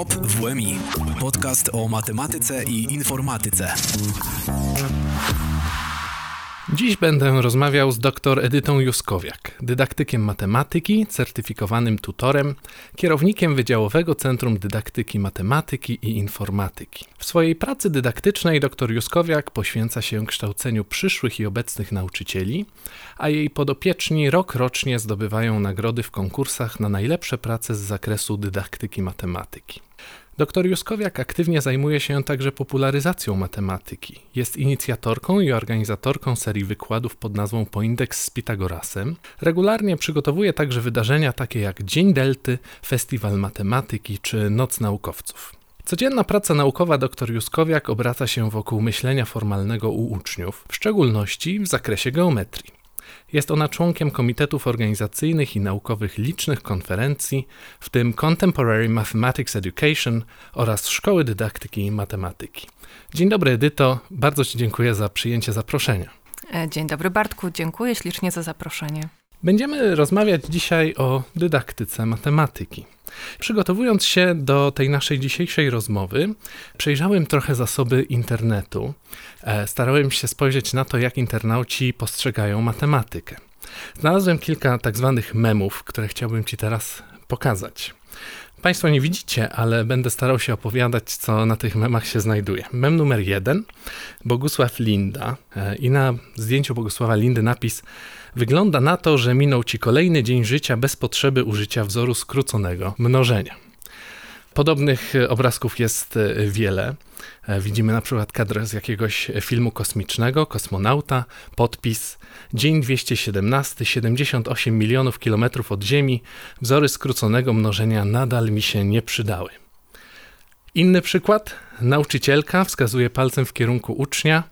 WOP WMI. Podcast o matematyce i informatyce. Dziś będę rozmawiał z dr Edytą Juskowiak, dydaktykiem matematyki, certyfikowanym tutorem, kierownikiem Wydziałowego Centrum Dydaktyki Matematyki i Informatyki. W swojej pracy dydaktycznej dr Juskowiak poświęca się kształceniu przyszłych i obecnych nauczycieli, a jej podopieczni rok rocznie zdobywają nagrody w konkursach na najlepsze prace z zakresu dydaktyki matematyki. Dr Juskowiak aktywnie zajmuje się także popularyzacją matematyki. Jest inicjatorką i organizatorką serii wykładów pod nazwą Poindeks z Pitagorasem. Regularnie przygotowuje także wydarzenia takie jak Dzień Delty, Festiwal Matematyki czy Noc Naukowców. Codzienna praca naukowa dr Juskowiak obraca się wokół myślenia formalnego u uczniów, w szczególności w zakresie geometrii. Jest ona członkiem komitetów organizacyjnych i naukowych licznych konferencji, w tym Contemporary Mathematics Education oraz Szkoły Dydaktyki i Matematyki. Dzień dobry, Edyto. Bardzo Ci dziękuję za przyjęcie zaproszenia. E, dzień dobry, Bartku. Dziękuję ślicznie za zaproszenie. Będziemy rozmawiać dzisiaj o dydaktyce matematyki. Przygotowując się do tej naszej dzisiejszej rozmowy, przejrzałem trochę zasoby internetu. E, starałem się spojrzeć na to, jak internauci postrzegają matematykę. Znalazłem kilka tak zwanych memów, które chciałbym Ci teraz pokazać. Państwo nie widzicie, ale będę starał się opowiadać, co na tych memach się znajduje. Mem numer jeden, Bogusław Linda. E, I na zdjęciu Bogusława Lindy napis Wygląda na to, że minął ci kolejny dzień życia bez potrzeby użycia wzoru skróconego mnożenia. Podobnych e, obrazków jest e, wiele. E, widzimy na przykład kadr z jakiegoś filmu kosmicznego, kosmonauta, podpis Dzień 217, 78 milionów kilometrów od Ziemi, wzory skróconego mnożenia nadal mi się nie przydały. Inny przykład, nauczycielka wskazuje palcem w kierunku ucznia,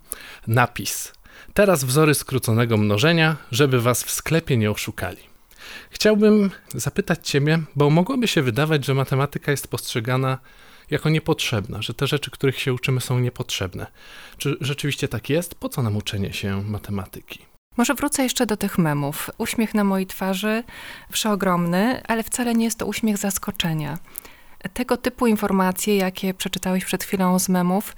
napis Teraz wzory skróconego mnożenia, żeby was w sklepie nie oszukali. Chciałbym zapytać Ciebie, bo mogłoby się wydawać, że matematyka jest postrzegana jako niepotrzebna, że te rzeczy, których się uczymy, są niepotrzebne. Czy rzeczywiście tak jest? Po co nam uczenie się matematyki? Może wrócę jeszcze do tych memów. Uśmiech na mojej twarzy, przeogromny, ale wcale nie jest to uśmiech zaskoczenia. Tego typu informacje, jakie przeczytałeś przed chwilą z memów,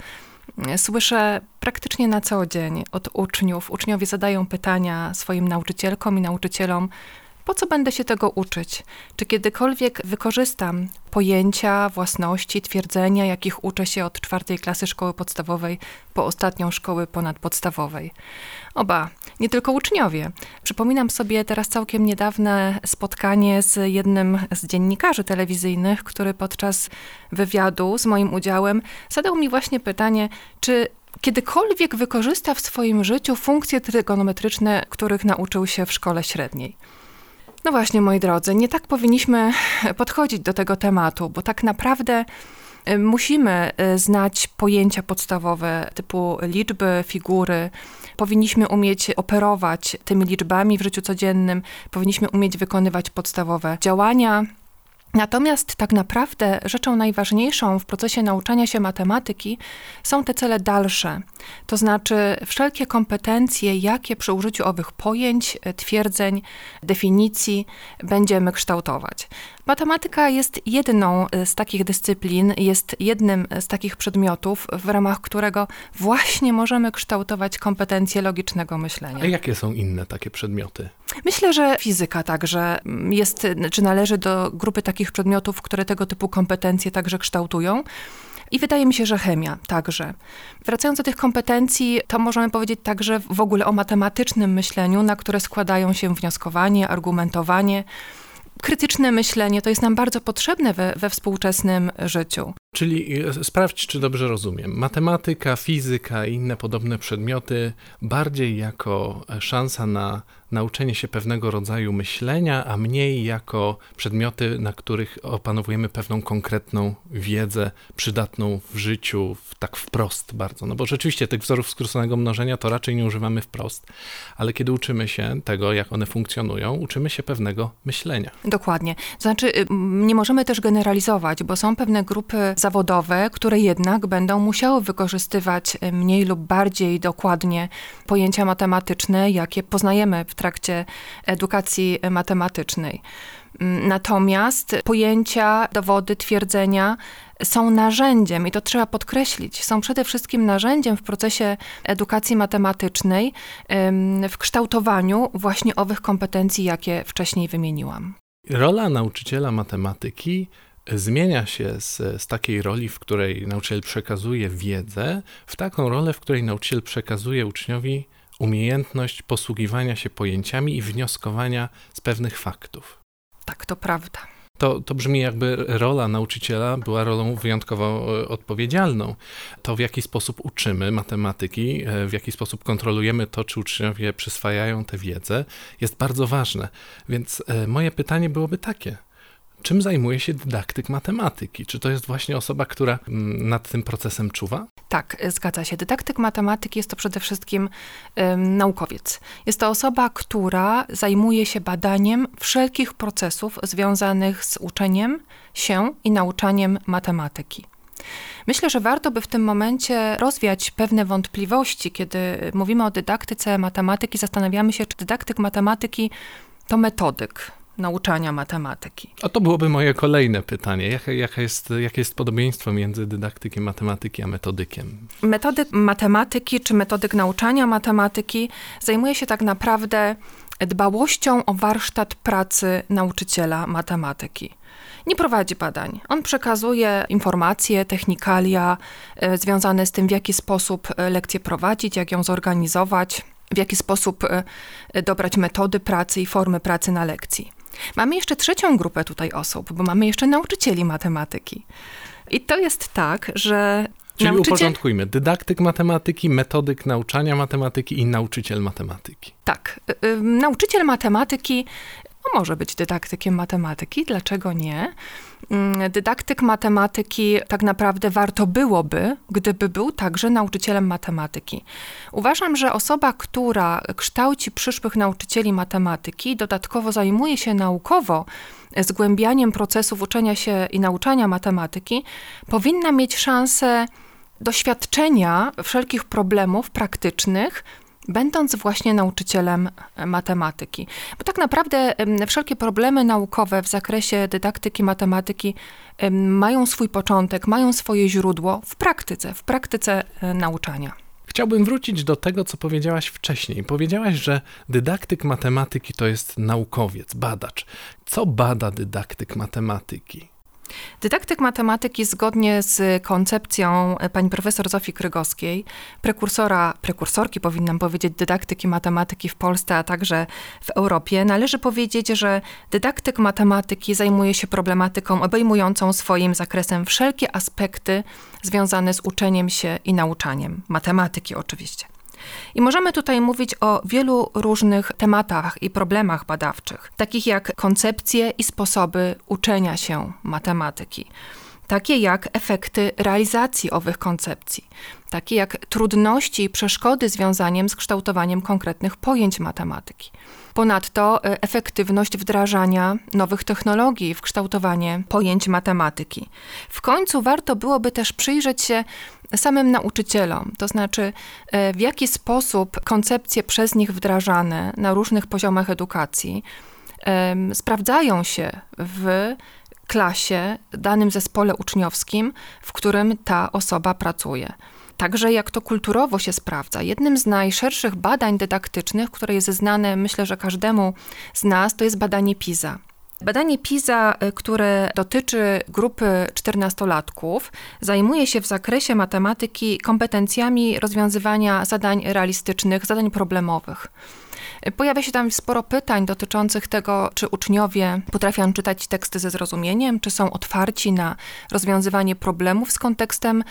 słyszę praktycznie na co dzień od uczniów. Uczniowie zadają pytania swoim nauczycielkom i nauczycielom, po co będę się tego uczyć? Czy kiedykolwiek wykorzystam pojęcia, własności, twierdzenia, jakich uczę się od czwartej klasy szkoły podstawowej po ostatnią szkoły ponadpodstawowej? Oba, nie tylko uczniowie. Przypominam sobie teraz całkiem niedawne spotkanie z jednym z dziennikarzy telewizyjnych, który podczas wywiadu z moim udziałem zadał mi właśnie pytanie, czy kiedykolwiek wykorzysta w swoim życiu funkcje trygonometryczne, których nauczył się w szkole średniej. No właśnie, moi drodzy, nie tak powinniśmy podchodzić do tego tematu, bo tak naprawdę y, musimy y, znać pojęcia podstawowe typu liczby, figury. Powinniśmy umieć operować tymi liczbami w życiu codziennym, powinniśmy umieć wykonywać podstawowe działania, Natomiast tak naprawdę rzeczą najważniejszą w procesie nauczania się matematyki są te cele dalsze, to znaczy wszelkie kompetencje, jakie przy użyciu owych pojęć, twierdzeń, definicji będziemy kształtować. Matematyka jest jedną z takich dyscyplin, jest jednym z takich przedmiotów, w ramach którego właśnie możemy kształtować kompetencje logicznego myślenia. A jakie są inne takie przedmioty? Myślę, że fizyka także jest, czy należy do grupy takich przedmiotów, które tego typu kompetencje także kształtują. I wydaje mi się, że chemia także. Wracając do tych kompetencji, to możemy powiedzieć także w ogóle o matematycznym myśleniu, na które składają się wnioskowanie, argumentowanie, krytyczne myślenie to jest nam bardzo potrzebne we, we współczesnym życiu. Czyli e, sprawdź, czy dobrze rozumiem. Matematyka, fizyka i inne podobne przedmioty bardziej jako e, szansa na nauczenie się pewnego rodzaju myślenia, a mniej jako przedmioty, na których opanowujemy pewną konkretną wiedzę przydatną w życiu, tak wprost bardzo. No bo rzeczywiście tych wzorów skróconego mnożenia to raczej nie używamy wprost, ale kiedy uczymy się tego, jak one funkcjonują, uczymy się pewnego myślenia. Dokładnie. Znaczy, nie możemy też generalizować, bo są pewne grupy zawodowe, które jednak będą musiały wykorzystywać mniej lub bardziej dokładnie pojęcia matematyczne, jakie poznajemy w trakcie edukacji matematycznej. Mm, natomiast pojęcia, dowody, twierdzenia są narzędziem, i to trzeba podkreślić, są przede wszystkim narzędziem w procesie edukacji matematycznej, w kształtowaniu właśnie owych kompetencji, jakie wcześniej wymieniłam. Rola nauczyciela matematyki zmienia się z, z takiej roli, w której nauczyciel przekazuje wiedzę, w taką rolę, w której nauczyciel przekazuje uczniowi umiejętność posługiwania się pojęciami i wnioskowania z pewnych faktów. Tak, to prawda. To, to brzmi jakby rola nauczyciela była rolą wyjątkowo e, odpowiedzialną. To w jaki sposób uczymy matematyki, e, w jaki sposób kontrolujemy to, czy uczniowie przyswajają tę wiedzę, jest bardzo ważne. Więc e, moje pytanie byłoby takie: Czym zajmuje się dydaktyk matematyki? Czy to jest właśnie osoba, która mm, nad tym procesem czuwa? Tak, zgadza się. Dydaktyk matematyki jest to przede wszystkim naukowiec. Jest to osoba, która zajmuje się badaniem wszelkich procesów związanych z uczeniem się i nauczaniem matematyki. Myślę, że warto by w tym momencie rozwiać pewne wątpliwości, kiedy mówimy o dydaktyce matematyki, zastanawiamy się, czy dydaktyk matematyki to metodyk, nauczania matematyki. A to byłoby moje kolejne pytanie. Jaka, jaka jest, jakie jest podobieństwo między dydaktykiem matematyki a metodykiem? Metodyk matematyki czy metodyk nauczania matematyki zajmuje się tak naprawdę dbałością o warsztat pracy nauczyciela matematyki. Nie prowadzi badań. On przekazuje informacje, technikalia e, związane z tym, w jaki sposób e, lekcję prowadzić, jak ją zorganizować, w jaki sposób e, dobrać metody pracy i formy pracy na lekcji. Mamy jeszcze trzecią grupę tutaj osób, bo mamy jeszcze nauczycieli matematyki. I to jest tak, że Czyli nauczyciel... uporządkujmy. Dydaktyk matematyki, metodyk nauczania matematyki i nauczyciel matematyki. Tak. Y, y, nauczyciel matematyki no może być dydaktykiem matematyki, dlaczego nie? Mm, dydaktyk matematyki tak naprawdę warto byłoby, gdyby był także nauczycielem matematyki. Uważam, że osoba, która kształci przyszłych nauczycieli matematyki, dodatkowo zajmuje się naukowo zgłębianiem procesów uczenia się i nauczania matematyki, powinna mieć szansę doświadczenia wszelkich problemów praktycznych, będąc właśnie nauczycielem e, matematyki. Bo tak naprawdę wszelkie problemy naukowe w zakresie dydaktyki matematyki mają swój początek, mają swoje źródło w praktyce, w praktyce e, nauczania. Chciałbym wrócić do tego, co powiedziałaś wcześniej. Powiedziałaś, że dydaktyk matematyki to jest naukowiec, badacz. Co bada dydaktyk matematyki? Dydaktyk matematyki zgodnie z koncepcją pani profesor Zofii Krygowskiej, prekursora, prekursorki powinnam powiedzieć, dydaktyki matematyki w Polsce, a także w Europie, należy powiedzieć, że dydaktyk matematyki zajmuje się problematyką obejmującą swoim zakresem wszelkie aspekty związane z uczeniem się i nauczaniem. Matematyki oczywiście. I możemy tutaj mówić o wielu różnych tematach i problemach badawczych, takich jak koncepcje i sposoby uczenia się matematyki takie jak efekty realizacji owych koncepcji, takie jak trudności i przeszkody związane z kształtowaniem konkretnych pojęć matematyki. Ponadto e, efektywność wdrażania nowych technologii w kształtowanie pojęć matematyki. W końcu warto byłoby też przyjrzeć się samym nauczycielom, to znaczy e, w jaki sposób koncepcje przez nich wdrażane na różnych poziomach edukacji sprawdzają się w klasie, danym zespole uczniowskim, w którym ta osoba pracuje. Także jak to kulturowo się sprawdza. Jednym z najszerszych badań dydaktycznych, które jest znane myślę, że każdemu z nas, to jest badanie PISA. Badanie PISA, y, które dotyczy grupy 14-latków, zajmuje się w zakresie matematyki kompetencjami rozwiązywania zadań realistycznych, zadań problemowych. Pojawia się tam sporo pytań dotyczących tego, czy uczniowie potrafią czytać teksty ze zrozumieniem, czy są otwarci na rozwiązywanie problemów z kontekstem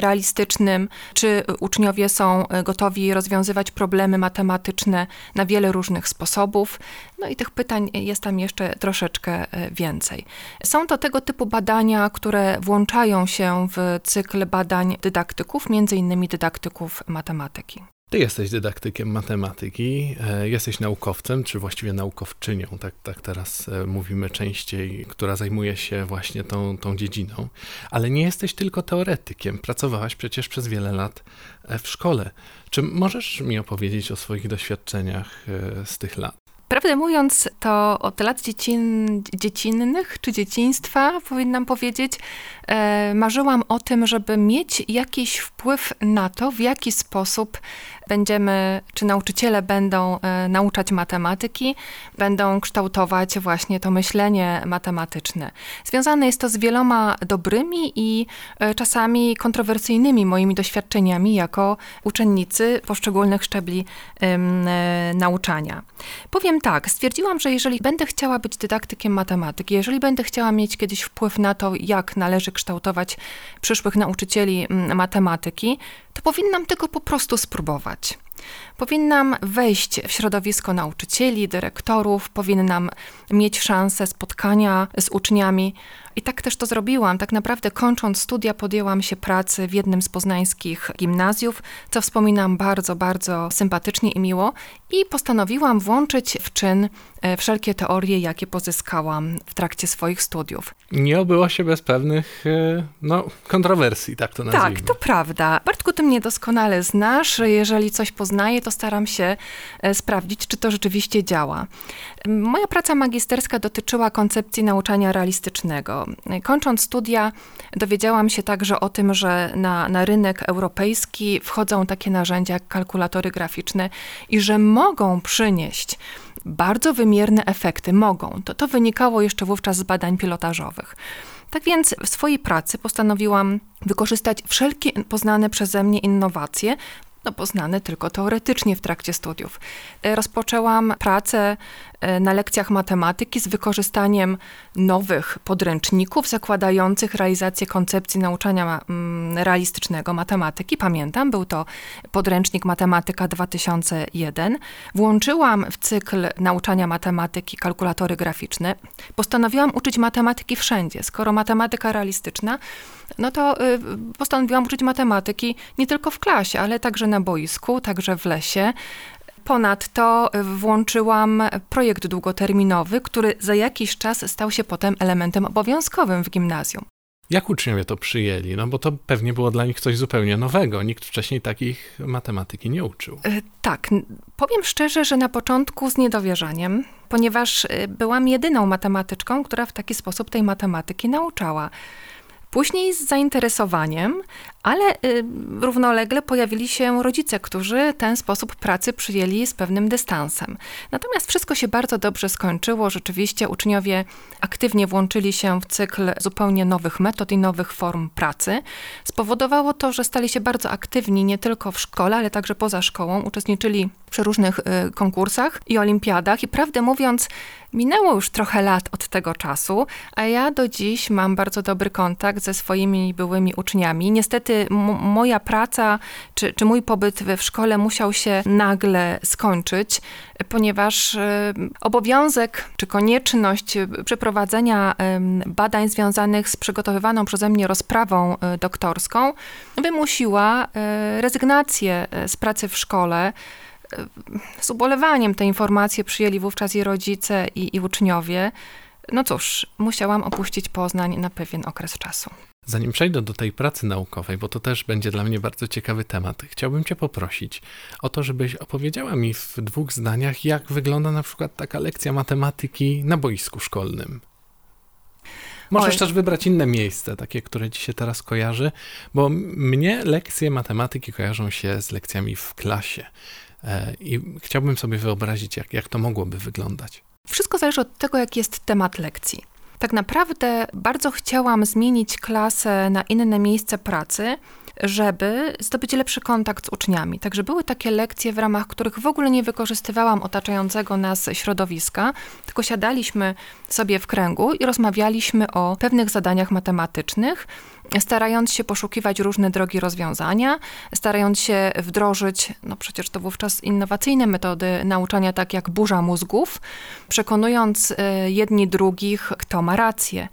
realistycznym, czy uczniowie są gotowi rozwiązywać problemy matematyczne na wiele różnych sposobów. No i tych pytań jest tam jeszcze troszeczkę e, więcej. Są to tego typu badania, które włączają się w cykl badań dydaktyków, między innymi dydaktyków matematyki. Ty jesteś dydaktykiem matematyki, e, jesteś naukowcem, czy właściwie naukowczynią, tak, tak teraz e, mówimy częściej, która zajmuje się właśnie tą, tą dziedziną, ale nie jesteś tylko teoretykiem. Pracowałaś przecież przez wiele lat e, w szkole. Czy możesz mi opowiedzieć o swoich doświadczeniach z tych lat? Prawdę mówiąc, to od lat dziecin, dziecinnych czy dzieciństwa, powinnam powiedzieć, marzyłam o tym, żeby mieć jakiś wpływ na to, w jaki sposób będziemy, czy nauczyciele będą e, nauczać matematyki, będą kształtować właśnie to myślenie matematyczne. Związane jest to z wieloma dobrymi i e, czasami kontrowersyjnymi moimi doświadczeniami jako uczennicy poszczególnych szczebli e, nauczania. Powiem tak, stwierdziłam, że jeżeli będę chciała być dydaktykiem matematyki, jeżeli będę chciała mieć kiedyś wpływ na to, jak należy kształtować przyszłych nauczycieli matematyki, to powinnam tego po prostu spróbować. Powinnam wejść w środowisko nauczycieli, dyrektorów, powinnam mieć szansę spotkania z uczniami. I tak też to zrobiłam. Tak naprawdę kończąc studia podjęłam się pracy w jednym z poznańskich gimnazjów, co wspominam bardzo, bardzo sympatycznie i miło i postanowiłam włączyć w czyn e, wszelkie teorie, jakie pozyskałam w trakcie swoich studiów. Nie obyło się bez pewnych e, no, kontrowersji, tak to nazwijmy. Tak, to prawda. Bartku, ty mnie doskonale znasz. Jeżeli coś poznaję, to staram się e, sprawdzić, czy to rzeczywiście działa. Moja praca magisterska dotyczyła koncepcji nauczania realistycznego. Kończąc studia, dowiedziałam się także o tym, że na, na rynek europejski wchodzą takie narzędzia jak kalkulatory graficzne i że mogą przynieść bardzo wymierne efekty. Mogą. To, to wynikało jeszcze wówczas z badań pilotażowych. Tak więc w swojej pracy postanowiłam wykorzystać wszelkie poznane przeze mnie innowacje no, poznane tylko teoretycznie w trakcie studiów. E, rozpoczęłam pracę na lekcjach matematyki z wykorzystaniem nowych podręczników zakładających realizację koncepcji nauczania mm, realistycznego matematyki. Pamiętam, był to podręcznik Matematyka 2001. Włączyłam w cykl nauczania matematyki kalkulatory graficzne. Postanowiłam uczyć matematyki wszędzie. Skoro matematyka realistyczna, no to y, postanowiłam uczyć matematyki nie tylko w klasie, ale także na boisku, także w lesie. Ponadto włączyłam projekt długoterminowy, który za jakiś czas stał się potem elementem obowiązkowym w gimnazjum. Jak uczniowie to przyjęli? No bo to pewnie było dla nich coś zupełnie nowego. Nikt wcześniej takich matematyki nie uczył. E, tak, powiem szczerze, że na początku z niedowierzaniem, ponieważ e, byłam jedyną matematyczką, która w taki sposób tej matematyki nauczała. Później z zainteresowaniem, ale y, równolegle pojawili się rodzice, którzy ten sposób pracy przyjęli z pewnym dystansem. Natomiast wszystko się bardzo dobrze skończyło. Rzeczywiście uczniowie aktywnie włączyli się w cykl zupełnie nowych metod i nowych form pracy. Spowodowało to, że stali się bardzo aktywni nie tylko w szkole, ale także poza szkołą. Uczestniczyli przy różnych y, konkursach i olimpiadach i prawdę mówiąc, minęło już trochę lat od tego czasu, a ja do dziś mam bardzo dobry kontakt ze swoimi byłymi uczniami. Niestety moja praca czy, czy mój pobyt w szkole musiał się nagle skończyć, ponieważ e, obowiązek czy konieczność przeprowadzenia badań związanych z przygotowywaną przeze mnie rozprawą e, doktorską wymusiła e, rezygnację z pracy w szkole. Z ubolewaniem te informacje przyjęli wówczas i rodzice, i, i uczniowie. No cóż, musiałam opuścić Poznań na pewien okres czasu. Zanim przejdę do tej pracy naukowej, bo to też będzie dla mnie bardzo ciekawy temat, chciałbym Cię poprosić o to, żebyś opowiedziała mi w dwóch zdaniach, jak wygląda na przykład taka lekcja matematyki na boisku szkolnym. Możesz Oj. też wybrać inne miejsce, takie, które ci się teraz kojarzy, bo mnie lekcje matematyki kojarzą się z lekcjami w klasie. E, I chciałbym sobie wyobrazić, jak, jak to mogłoby wyglądać. Wszystko zależy od tego, jaki jest temat lekcji. Tak naprawdę bardzo chciałam zmienić klasę na inne miejsce pracy, żeby zdobyć lepszy kontakt z uczniami. Także były takie lekcje, w ramach których w ogóle nie wykorzystywałam otaczającego nas środowiska, tylko siadaliśmy sobie w kręgu i rozmawialiśmy o pewnych zadaniach matematycznych, starając się poszukiwać różne drogi rozwiązania, starając się wdrożyć, no przecież to wówczas innowacyjne metody nauczania, tak jak burza mózgów, przekonując e, jedni drugich, kto ma rację.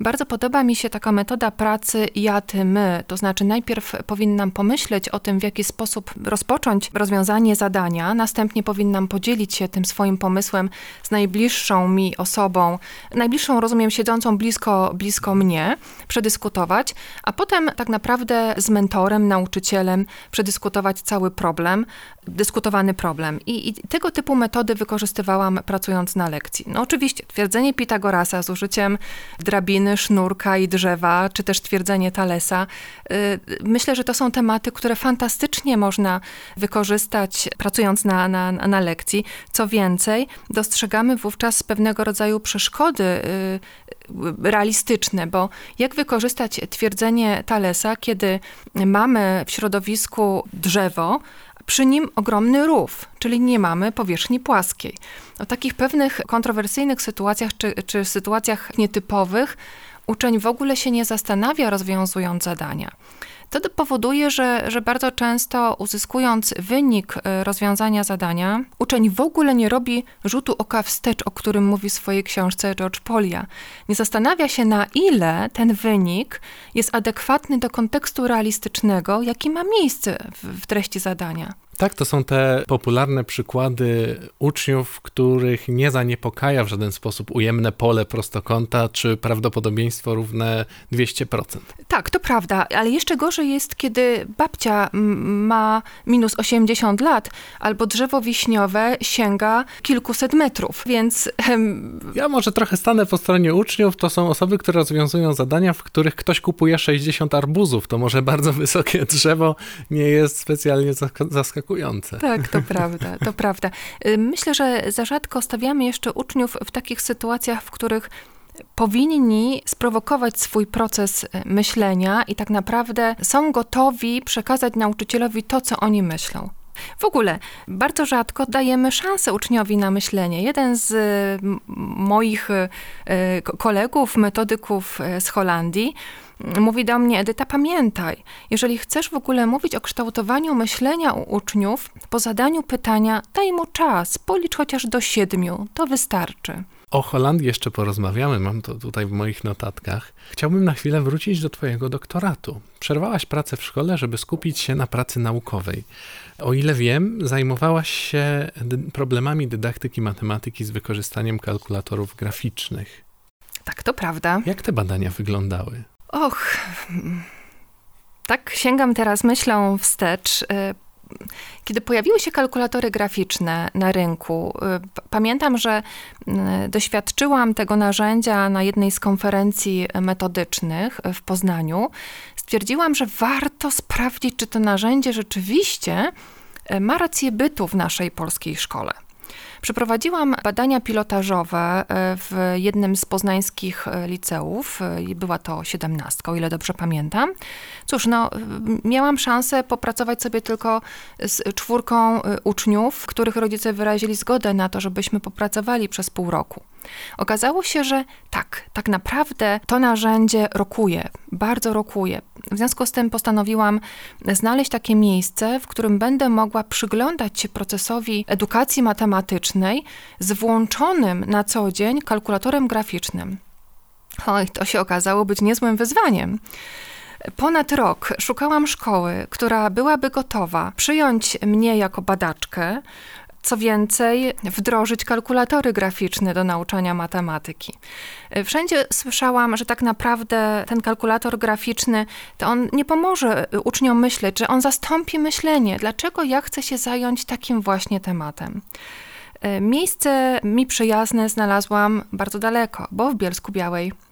Bardzo podoba mi się taka metoda pracy ja, ty, my. To znaczy, najpierw powinnam pomyśleć o tym, w jaki sposób rozpocząć rozwiązanie zadania, następnie powinnam podzielić się tym swoim pomysłem z najbliższą mi osobą, najbliższą, rozumiem, siedzącą blisko, blisko mnie, przedyskutować, a potem tak naprawdę z mentorem, nauczycielem przedyskutować cały problem, dyskutowany problem. I, I, tego typu metody wykorzystywałam pracując na lekcji. No oczywiście, twierdzenie Pitagorasa z użyciem drabiny, sznurka i drzewa, czy też twierdzenie Thalesa. Y, myślę, że to są tematy, które fantastycznie można wykorzystać pracując na, na, na lekcji. Co więcej, dostrzegamy wówczas pewnego rodzaju przeszkody y, realistyczne, bo jak wykorzystać twierdzenie Thalesa, kiedy mamy w środowisku drzewo, przy nim ogromny rów, czyli nie mamy powierzchni płaskiej. O takich pewnych kontrowersyjnych sytuacjach czy, czy sytuacjach nietypowych uczeń w ogóle się nie zastanawia, rozwiązując zadania. To powoduje, że, że bardzo często uzyskując wynik e, rozwiązania zadania, uczeń w ogóle nie robi rzutu oka wstecz, o którym mówi w swojej książce George Polia. Nie zastanawia się, na ile ten wynik jest adekwatny do kontekstu realistycznego, jaki ma miejsce w, w treści zadania. Tak, to są te popularne przykłady uczniów, których nie zaniepokaja w żaden sposób ujemne pole prostokąta czy prawdopodobieństwo równe 200%. Tak, to prawda, ale jeszcze gorzej jest, kiedy babcia ma minus 80 lat, albo drzewo wiśniowe sięga kilkuset metrów, więc... Ja może trochę stanę po stronie uczniów, to są osoby, które rozwiązują zadania, w których ktoś kupuje 60 arbuzów, to może bardzo wysokie drzewo nie jest specjalnie zaskakujące Tak, to prawda, to prawda. Y, myślę, że za rzadko stawiamy jeszcze uczniów w takich sytuacjach, w których powinni sprowokować swój proces y, myślenia i tak naprawdę są gotowi przekazać nauczycielowi to, co oni myślą. W ogóle bardzo rzadko dajemy szansę uczniowi na myślenie. Jeden z moich y, kolegów, metodyków z Holandii, mówi do mnie, Edyta, pamiętaj, jeżeli chcesz w ogóle mówić o kształtowaniu myślenia u uczniów, po zadaniu pytania daj mu czas, policz chociaż do siedmiu, to wystarczy. O Holandii jeszcze porozmawiamy, mam to tutaj w moich notatkach. Chciałbym na chwilę wrócić do Twojego doktoratu. Przerwałaś pracę w szkole, żeby skupić się na pracy naukowej. O ile wiem, zajmowałaś się problemami dydaktyki matematyki z wykorzystaniem kalkulatorów graficznych. Tak, to prawda. Jak te badania wyglądały? Och, tak sięgam teraz myślą wstecz. Y, kiedy pojawiły się kalkulatory graficzne na rynku, y, pamiętam, że y, doświadczyłam tego narzędzia na jednej z konferencji metodycznych w Poznaniu. Stwierdziłam, że warto sprawdzić, czy to narzędzie rzeczywiście ma rację bytu w naszej polskiej szkole. Przeprowadziłam badania pilotażowe e, w jednym z poznańskich e, liceów. E, była to siedemnastka, o ile dobrze pamiętam. Cóż, no, miałam szansę popracować sobie tylko z czwórką uczniów, których rodzice wyrazili zgodę na to, żebyśmy popracowali przez pół roku. Okazało się, że tak, tak naprawdę to narzędzie rokuje, bardzo rokuje. W związku z tym postanowiłam znaleźć takie miejsce, w którym będę mogła przyglądać się procesowi edukacji matematycznej z włączonym na co dzień kalkulatorem graficznym. Oj, to się okazało być niezłym wyzwaniem. Ponad rok szukałam szkoły, która byłaby gotowa przyjąć mnie jako badaczkę, co więcej, wdrożyć kalkulatory graficzne do nauczania matematyki. Wszędzie słyszałam, że tak naprawdę ten kalkulator graficzny to on nie pomoże uczniom myśleć, że on zastąpi myślenie. Dlaczego ja chcę się zająć takim właśnie tematem? Miejsce mi przyjazne znalazłam bardzo daleko, bo w Bielsku Białej E,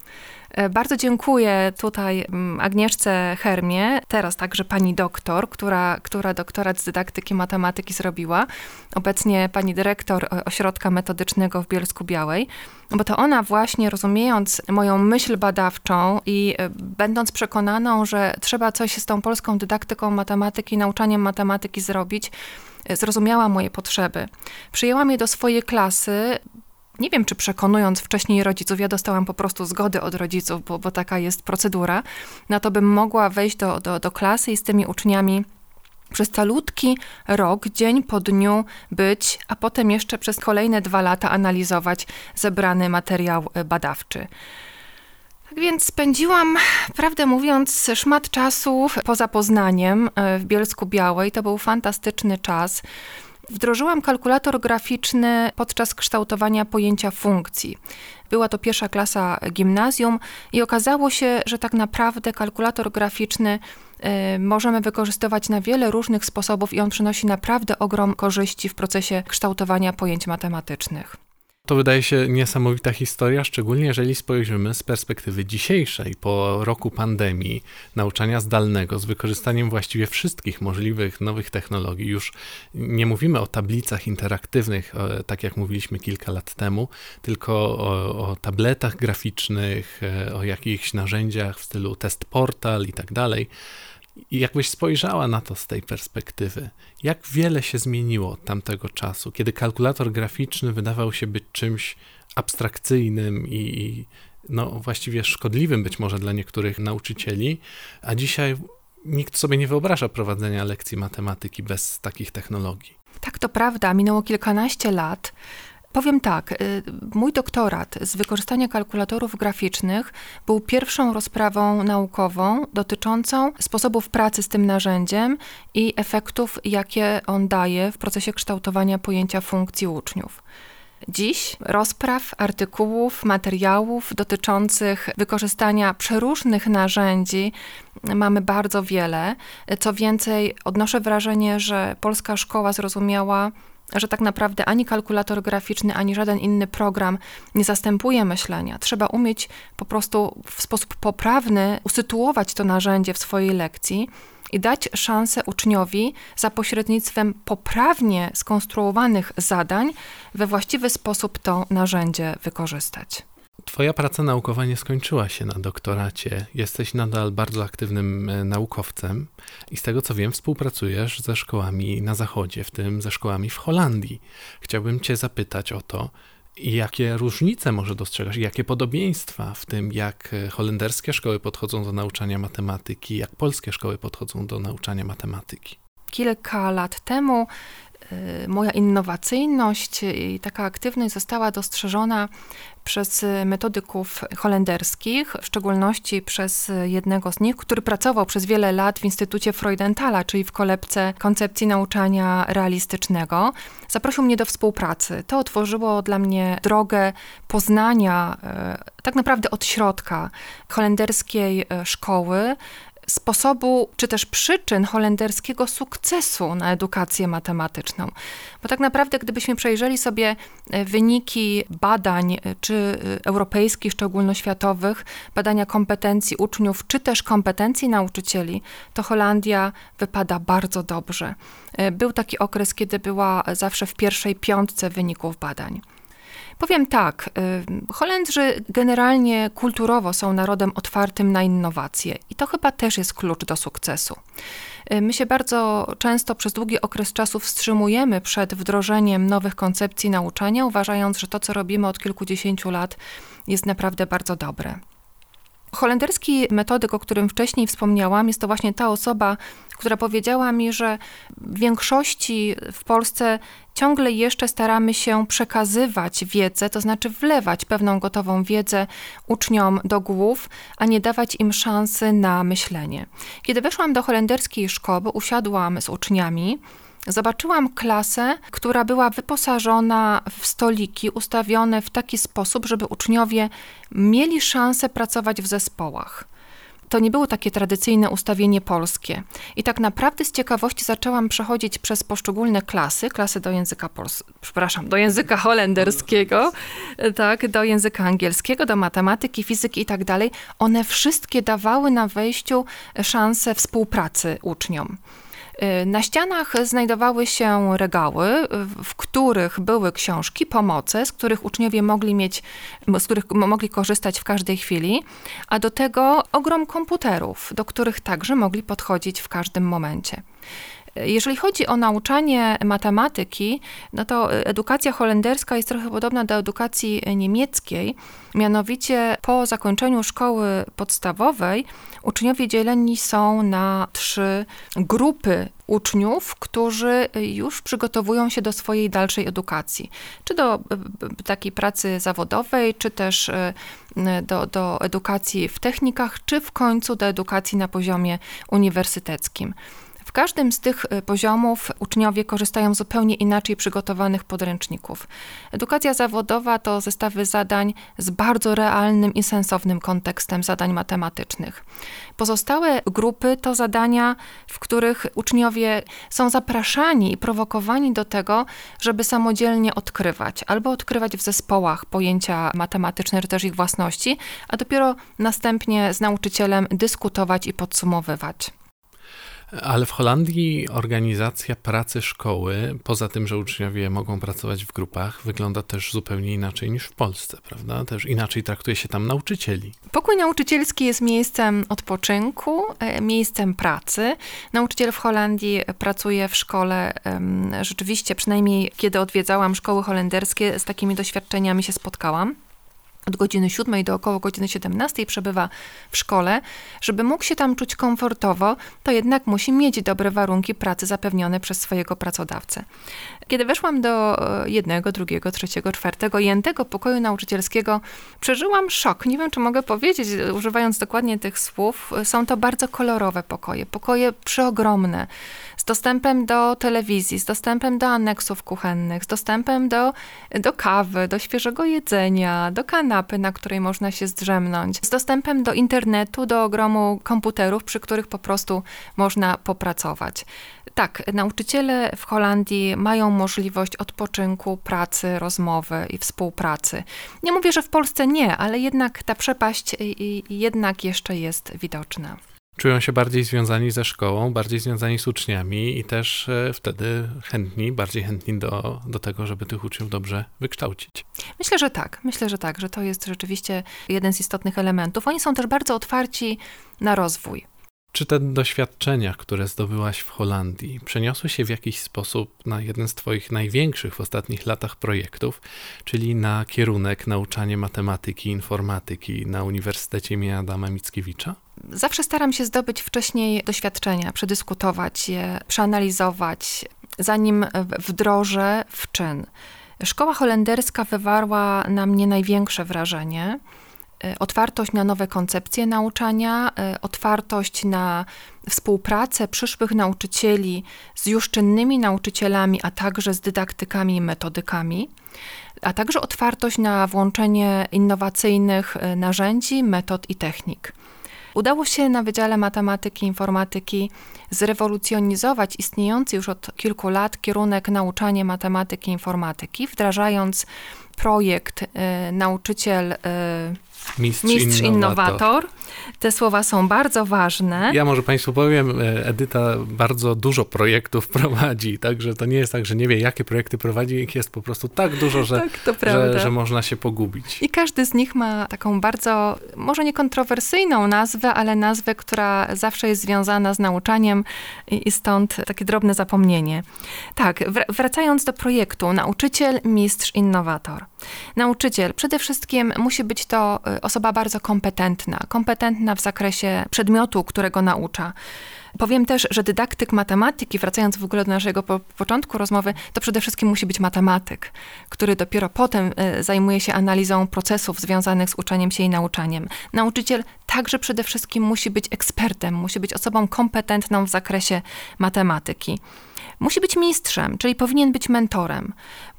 bardzo dziękuję tutaj mm, Agnieszce Hermie, teraz także pani doktor, która, która doktorat z dydaktyki matematyki zrobiła. Obecnie pani dyrektor ośrodka metodycznego w Bielsku Białej, bo to ona właśnie rozumiejąc moją myśl badawczą i e, będąc przekonaną, że trzeba coś z tą polską dydaktyką matematyki, nauczaniem matematyki zrobić, e, zrozumiała moje potrzeby. Przyjęłam je do swojej klasy, nie wiem, czy przekonując wcześniej rodziców, ja dostałam po prostu zgody od rodziców, bo, bo taka jest procedura, na to bym mogła wejść do, do, do klasy i z tymi uczniami przez calutki rok, dzień po dniu być, a potem jeszcze przez kolejne dwa lata analizować zebrany materiał e, badawczy. Tak więc spędziłam, prawdę mówiąc, szmat czasu poza Poznaniem e, w Bielsku Białej. To był fantastyczny czas. Wdrożyłam kalkulator graficzny podczas kształtowania pojęcia funkcji. Była to pierwsza klasa gimnazjum i okazało się, że tak naprawdę kalkulator graficzny y, możemy wykorzystywać na wiele różnych sposobów i on przynosi naprawdę ogrom korzyści w procesie kształtowania pojęć matematycznych. To wydaje się niesamowita historia, szczególnie jeżeli spojrzymy z perspektywy dzisiejszej, po roku pandemii, nauczania zdalnego z wykorzystaniem właściwie wszystkich możliwych nowych technologii. Już nie mówimy o tablicach interaktywnych, tak jak mówiliśmy kilka lat temu, tylko o, o tabletach graficznych, e, o jakichś narzędziach w stylu test portal i tak dalej. I jakbyś spojrzała na to z tej perspektywy, jak wiele się zmieniło od tamtego czasu, kiedy kalkulator graficzny wydawał się być czymś abstrakcyjnym i, no, właściwie szkodliwym być może dla niektórych nauczycieli, a dzisiaj nikt sobie nie wyobraża prowadzenia lekcji matematyki bez takich technologii. Tak, to prawda. Minęło kilkanaście lat. Powiem tak, y, mój doktorat z wykorzystania kalkulatorów graficznych był pierwszą rozprawą naukową dotyczącą sposobów pracy z tym narzędziem i efektów, jakie on daje w procesie kształtowania pojęcia funkcji uczniów. Dziś rozpraw, artykułów, materiałów dotyczących wykorzystania przeróżnych narzędzi mamy bardzo wiele. Co więcej, odnoszę wrażenie, że polska szkoła zrozumiała, że tak naprawdę ani kalkulator graficzny, ani żaden inny program nie zastępuje myślenia. Trzeba umieć po prostu w sposób poprawny usytuować to narzędzie w swojej lekcji i dać szansę uczniowi za pośrednictwem poprawnie skonstruowanych zadań we właściwy sposób to narzędzie wykorzystać. Twoja praca naukowa nie skończyła się na doktoracie. Jesteś nadal bardzo aktywnym e, naukowcem i z tego co wiem, współpracujesz ze szkołami na zachodzie, w tym ze szkołami w Holandii. Chciałbym Cię zapytać o to, jakie różnice może dostrzegasz, jakie podobieństwa w tym, jak e, holenderskie szkoły podchodzą do nauczania matematyki, jak polskie szkoły podchodzą do nauczania matematyki. Kilka lat temu moja innowacyjność i taka aktywność została dostrzeżona przez metodyków holenderskich, w szczególności przez jednego z nich, który pracował przez wiele lat w Instytucie Freudenthala, czyli w kolebce koncepcji nauczania realistycznego. Zaprosił mnie do współpracy. To otworzyło dla mnie drogę poznania y, tak naprawdę od środka holenderskiej y, szkoły, sposobu czy też przyczyn holenderskiego sukcesu na edukację matematyczną. Bo tak naprawdę, gdybyśmy przejrzeli sobie e, wyniki badań, e, czy e, europejskich, czy ogólnoświatowych, badania kompetencji uczniów, czy też kompetencji nauczycieli, to Holandia wypada bardzo dobrze. Był taki okres, kiedy była zawsze w pierwszej piątce wyników badań. Powiem tak, y, Holendrzy generalnie kulturowo są narodem otwartym na innowacje i to chyba też jest klucz do sukcesu. Y, my się bardzo często przez długi okres czasu wstrzymujemy przed wdrożeniem nowych koncepcji nauczania, uważając, że to, co robimy od kilkudziesięciu lat, jest naprawdę bardzo dobre. Holenderski metodyk, o którym wcześniej wspomniałam, jest to właśnie ta osoba, która powiedziała mi, że w większości w Polsce ciągle jeszcze staramy się przekazywać wiedzę, to znaczy wlewać pewną gotową wiedzę uczniom do głów, a nie dawać im szansy na myślenie. Kiedy weszłam do holenderskiej szkoły, usiadłam z uczniami, Zobaczyłam klasę, która była wyposażona w stoliki ustawione w taki sposób, żeby uczniowie mieli szansę pracować w zespołach to nie było takie tradycyjne ustawienie polskie. I tak naprawdę z ciekawości zaczęłam przechodzić przez poszczególne klasy, klasy do języka pols- przepraszam, do języka holenderskiego, tak, do języka angielskiego, do matematyki, fizyki i tak dalej. One wszystkie dawały na wejściu szansę współpracy uczniom. Y, na ścianach znajdowały się regały, w których były książki, pomoce, z których uczniowie mogli mieć, z których mogli korzystać w każdej chwili, a do tego ogrom komputerów, do których także mogli podchodzić w każdym momencie. Jeżeli chodzi o nauczanie matematyki, no to edukacja holenderska jest trochę podobna do edukacji niemieckiej. Mianowicie po zakończeniu szkoły podstawowej uczniowie dzieleni są na trzy grupy uczniów, którzy już przygotowują się do swojej dalszej edukacji, czy do takiej pracy zawodowej, czy też do, do edukacji w technikach, czy w końcu do edukacji na poziomie uniwersyteckim każdym z tych y, poziomów uczniowie korzystają z zupełnie inaczej przygotowanych podręczników. Edukacja zawodowa to zestawy zadań z bardzo realnym i sensownym kontekstem zadań matematycznych. Pozostałe grupy to zadania, w których uczniowie są zapraszani i prowokowani do tego, żeby samodzielnie odkrywać albo odkrywać w zespołach pojęcia matematyczne czy też ich własności, a dopiero następnie z nauczycielem dyskutować i podsumowywać. Ale w Holandii organizacja pracy szkoły, poza tym, że uczniowie mogą pracować w grupach, wygląda też zupełnie inaczej niż w Polsce, prawda? Też inaczej traktuje się tam nauczycieli. Pokój nauczycielski jest miejscem odpoczynku, e, miejscem pracy. Nauczyciel w Holandii pracuje w szkole, rzeczywiście, przynajmniej kiedy odwiedzałam szkoły holenderskie, z takimi doświadczeniami się spotkałam od godziny 7 do około godziny 17 przebywa w szkole, żeby mógł się tam czuć komfortowo, to jednak musi mieć dobre warunki pracy zapewnione przez swojego pracodawcę. Kiedy weszłam do e, jednego, drugiego, trzeciego, czwartego jętego pokoju nauczycielskiego, przeżyłam szok. Nie wiem, czy mogę powiedzieć, używając dokładnie tych słów. Są to bardzo kolorowe pokoje, pokoje przeogromne, z dostępem do telewizji, z dostępem do aneksów kuchennych, z dostępem do, do kawy, do świeżego jedzenia, do kanapy, na której można się zdrzemnąć, z dostępem do internetu, do ogromu komputerów, przy których po prostu można popracować. Tak, nauczyciele w Holandii mają możliwość odpoczynku, pracy, rozmowy i współpracy. Nie mówię, że w Polsce nie, ale jednak ta przepaść jednak jeszcze jest widoczna czują się bardziej związani ze szkołą, bardziej związani z uczniami i też e, wtedy chętni, bardziej chętni do, do tego, żeby tych uczniów dobrze wykształcić. Myślę, że tak. Myślę, że tak, że to jest rzeczywiście jeden z istotnych elementów. Oni są też bardzo otwarci na rozwój. Czy te doświadczenia, które zdobyłaś w Holandii, przeniosły się w jakiś sposób na jeden z Twoich największych w ostatnich latach projektów, czyli na kierunek nauczanie matematyki, informatyki na Uniwersytecie im. Adama Mickiewicza? Zawsze staram się zdobyć wcześniej doświadczenia, przedyskutować je, przeanalizować, zanim wdrożę w czyn. Szkoła holenderska wywarła na mnie największe wrażenie. E, otwartość na nowe koncepcje nauczania, e, otwartość na współpracę przyszłych nauczycieli z już czynnymi nauczycielami, a także z dydaktykami i metodykami, a także otwartość na włączenie innowacyjnych e, narzędzi, metod i technik. Udało się na Wydziale Matematyki i Informatyki zrewolucjonizować istniejący już od kilku lat kierunek nauczanie matematyki i informatyki, wdrażając projekt y, nauczyciel y, Mistrz, Mistrz innowator. innowator. Te słowa są bardzo ważne. Ja może Państwu powiem, e, Edyta bardzo dużo projektów prowadzi, także to nie jest tak, że nie wie, jakie projekty prowadzi, ich jest po prostu tak dużo, że, tak, że, że, można się pogubić. I każdy z nich ma taką bardzo, może nie kontrowersyjną nazwę, ale nazwę, która zawsze jest związana z nauczaniem i, i stąd takie drobne zapomnienie. Tak, wracając do projektu, nauczyciel, mistrz, innowator. Nauczyciel przede wszystkim musi być to y, osoba bardzo kompetentna, kompetentna w zakresie przedmiotu, którego naucza. Powiem też, że dydaktyk matematyki, wracając w ogóle do naszego po początku rozmowy, to przede wszystkim musi być matematyk, który dopiero potem y, zajmuje się analizą procesów związanych z uczeniem się i nauczaniem. Nauczyciel także przede wszystkim musi być ekspertem, musi być osobą kompetentną w zakresie matematyki. Musi być mistrzem, czyli powinien być mentorem.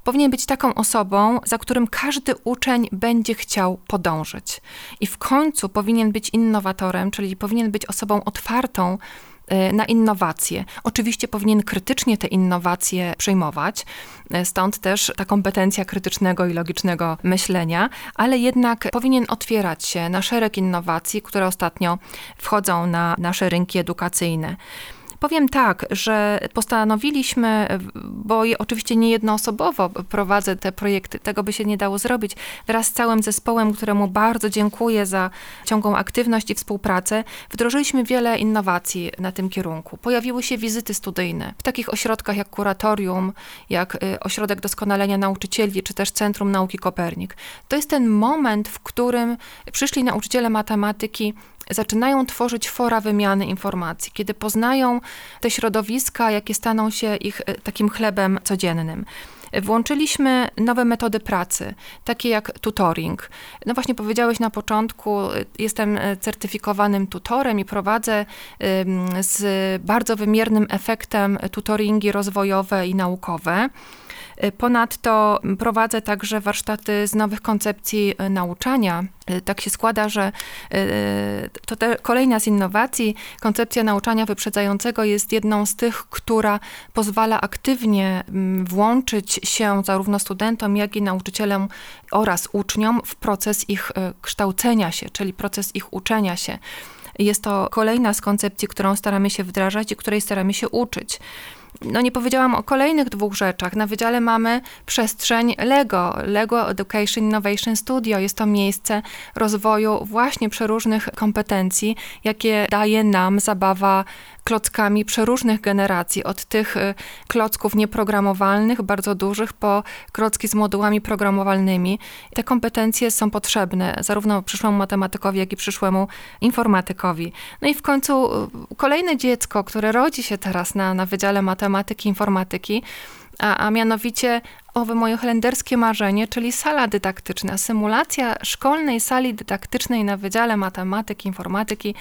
Powinien być taką osobą, za którym każdy uczeń będzie chciał podążyć. I w końcu powinien być innowatorem, czyli powinien być osobą otwartą y, na innowacje. Oczywiście powinien krytycznie te innowacje przyjmować, y, stąd też ta kompetencja krytycznego i logicznego myślenia, ale jednak powinien otwierać się na szereg innowacji, które ostatnio wchodzą na nasze rynki edukacyjne. Powiem tak, że postanowiliśmy, bo oczywiście nie jednoosobowo prowadzę te projekty, tego by się nie dało zrobić, wraz z całym zespołem, któremu bardzo dziękuję za ciągłą aktywność i współpracę, wdrożyliśmy wiele innowacji na tym kierunku. Pojawiły się wizyty studyjne w takich ośrodkach jak kuratorium, jak y, Ośrodek Doskonalenia Nauczycieli, czy też Centrum Nauki Kopernik. To jest ten moment, w którym przyszli nauczyciele matematyki zaczynają tworzyć fora wymiany informacji, kiedy poznają te środowiska, jakie staną się ich e, takim chlebem codziennym. Włączyliśmy nowe metody pracy, takie jak tutoring. No właśnie powiedziałeś na początku, jestem certyfikowanym tutorem i prowadzę z bardzo wymiernym efektem tutoringi rozwojowe i naukowe. Y, ponadto prowadzę także warsztaty z nowych koncepcji y, nauczania. Y, tak się składa, że to te, kolejna z innowacji, koncepcja nauczania wyprzedzającego jest jedną z tych, która pozwala aktywnie mm, włączyć się zarówno studentom, jak i nauczycielom oraz uczniom w proces ich kształcenia się, czyli proces ich uczenia się. Jest to kolejna z koncepcji, którą staramy się wdrażać i której staramy się uczyć. No nie powiedziałam o kolejnych dwóch rzeczach. Na wydziale mamy przestrzeń LEGO, LEGO Education Innovation Studio. Jest to miejsce rozwoju właśnie przeróżnych kompetencji, jakie daje nam zabawa klockami przeróżnych generacji, od tych y, klocków nieprogramowalnych, bardzo dużych, po klocki z modułami programowalnymi. Te kompetencje są potrzebne zarówno przyszłemu matematykowi, jak i przyszłemu informatykowi. No i w końcu y, kolejne dziecko, które rodzi się teraz na, na Wydziale Matematyki Informatyki, a, a mianowicie owe moje holenderskie marzenie, czyli sala dydaktyczna, symulacja szkolnej sali dydaktycznej na Wydziale Matematyki, Informatyki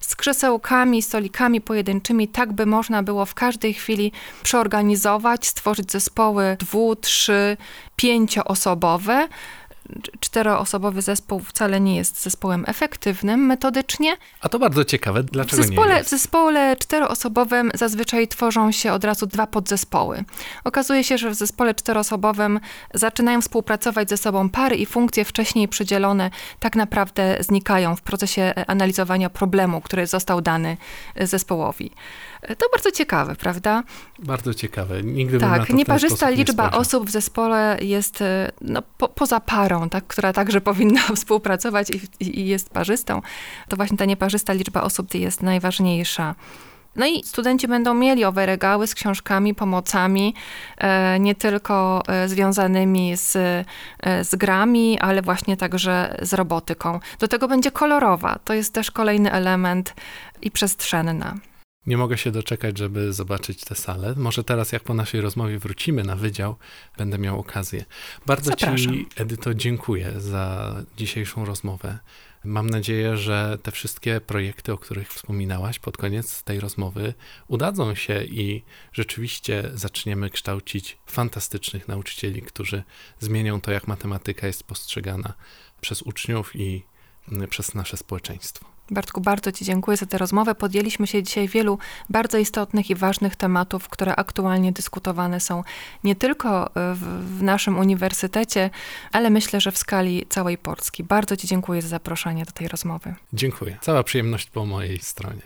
z krzesełkami, stolikami pojedynczymi, tak by można było w każdej chwili przeorganizować, stworzyć zespoły dwu, trzy, pięcioosobowe, czteroosobowy zespół wcale nie jest zespołem efektywnym metodycznie. A to bardzo ciekawe, dlaczego w zespole, nie jest? W zespole czteroosobowym zazwyczaj tworzą się od razu dwa podzespoły. Okazuje się, że w zespole czteroosobowym zaczynają współpracować ze sobą pary i funkcje wcześniej przydzielone tak naprawdę znikają w procesie analizowania problemu, który został dany zespołowi. To bardzo ciekawe, prawda? Bardzo ciekawe. Nigdy tak, bym na to nieparzysta nie liczba osób w zespole jest no, po, poza parą, tak, która także powinna współpracować i, i jest parzystą. To właśnie ta nieparzysta liczba osób jest najważniejsza. No i studenci będą mieli owe regały z książkami, pomocami, e, nie tylko e, związanymi z, e, z grami, ale właśnie także z robotyką. Do tego będzie kolorowa. To jest też kolejny element i przestrzenna. Nie mogę się doczekać, żeby zobaczyć tę salę. Może teraz, jak po naszej rozmowie wrócimy na wydział, będę miał okazję. Bardzo Zapraszam. Ci, Edyto, dziękuję za dzisiejszą rozmowę. Mam nadzieję, że te wszystkie projekty, o których wspominałaś pod koniec tej rozmowy, udadzą się i rzeczywiście zaczniemy kształcić fantastycznych nauczycieli, którzy zmienią to, jak matematyka jest postrzegana przez uczniów i przez nasze społeczeństwo. Bartku, bardzo Ci dziękuję za tę rozmowę. Podjęliśmy się dzisiaj wielu bardzo istotnych i ważnych tematów, które aktualnie dyskutowane są nie tylko w, w, naszym uniwersytecie, ale myślę, że w skali całej Polski. Bardzo Ci dziękuję za zaproszenie do tej rozmowy. Dziękuję. Cała przyjemność po mojej stronie.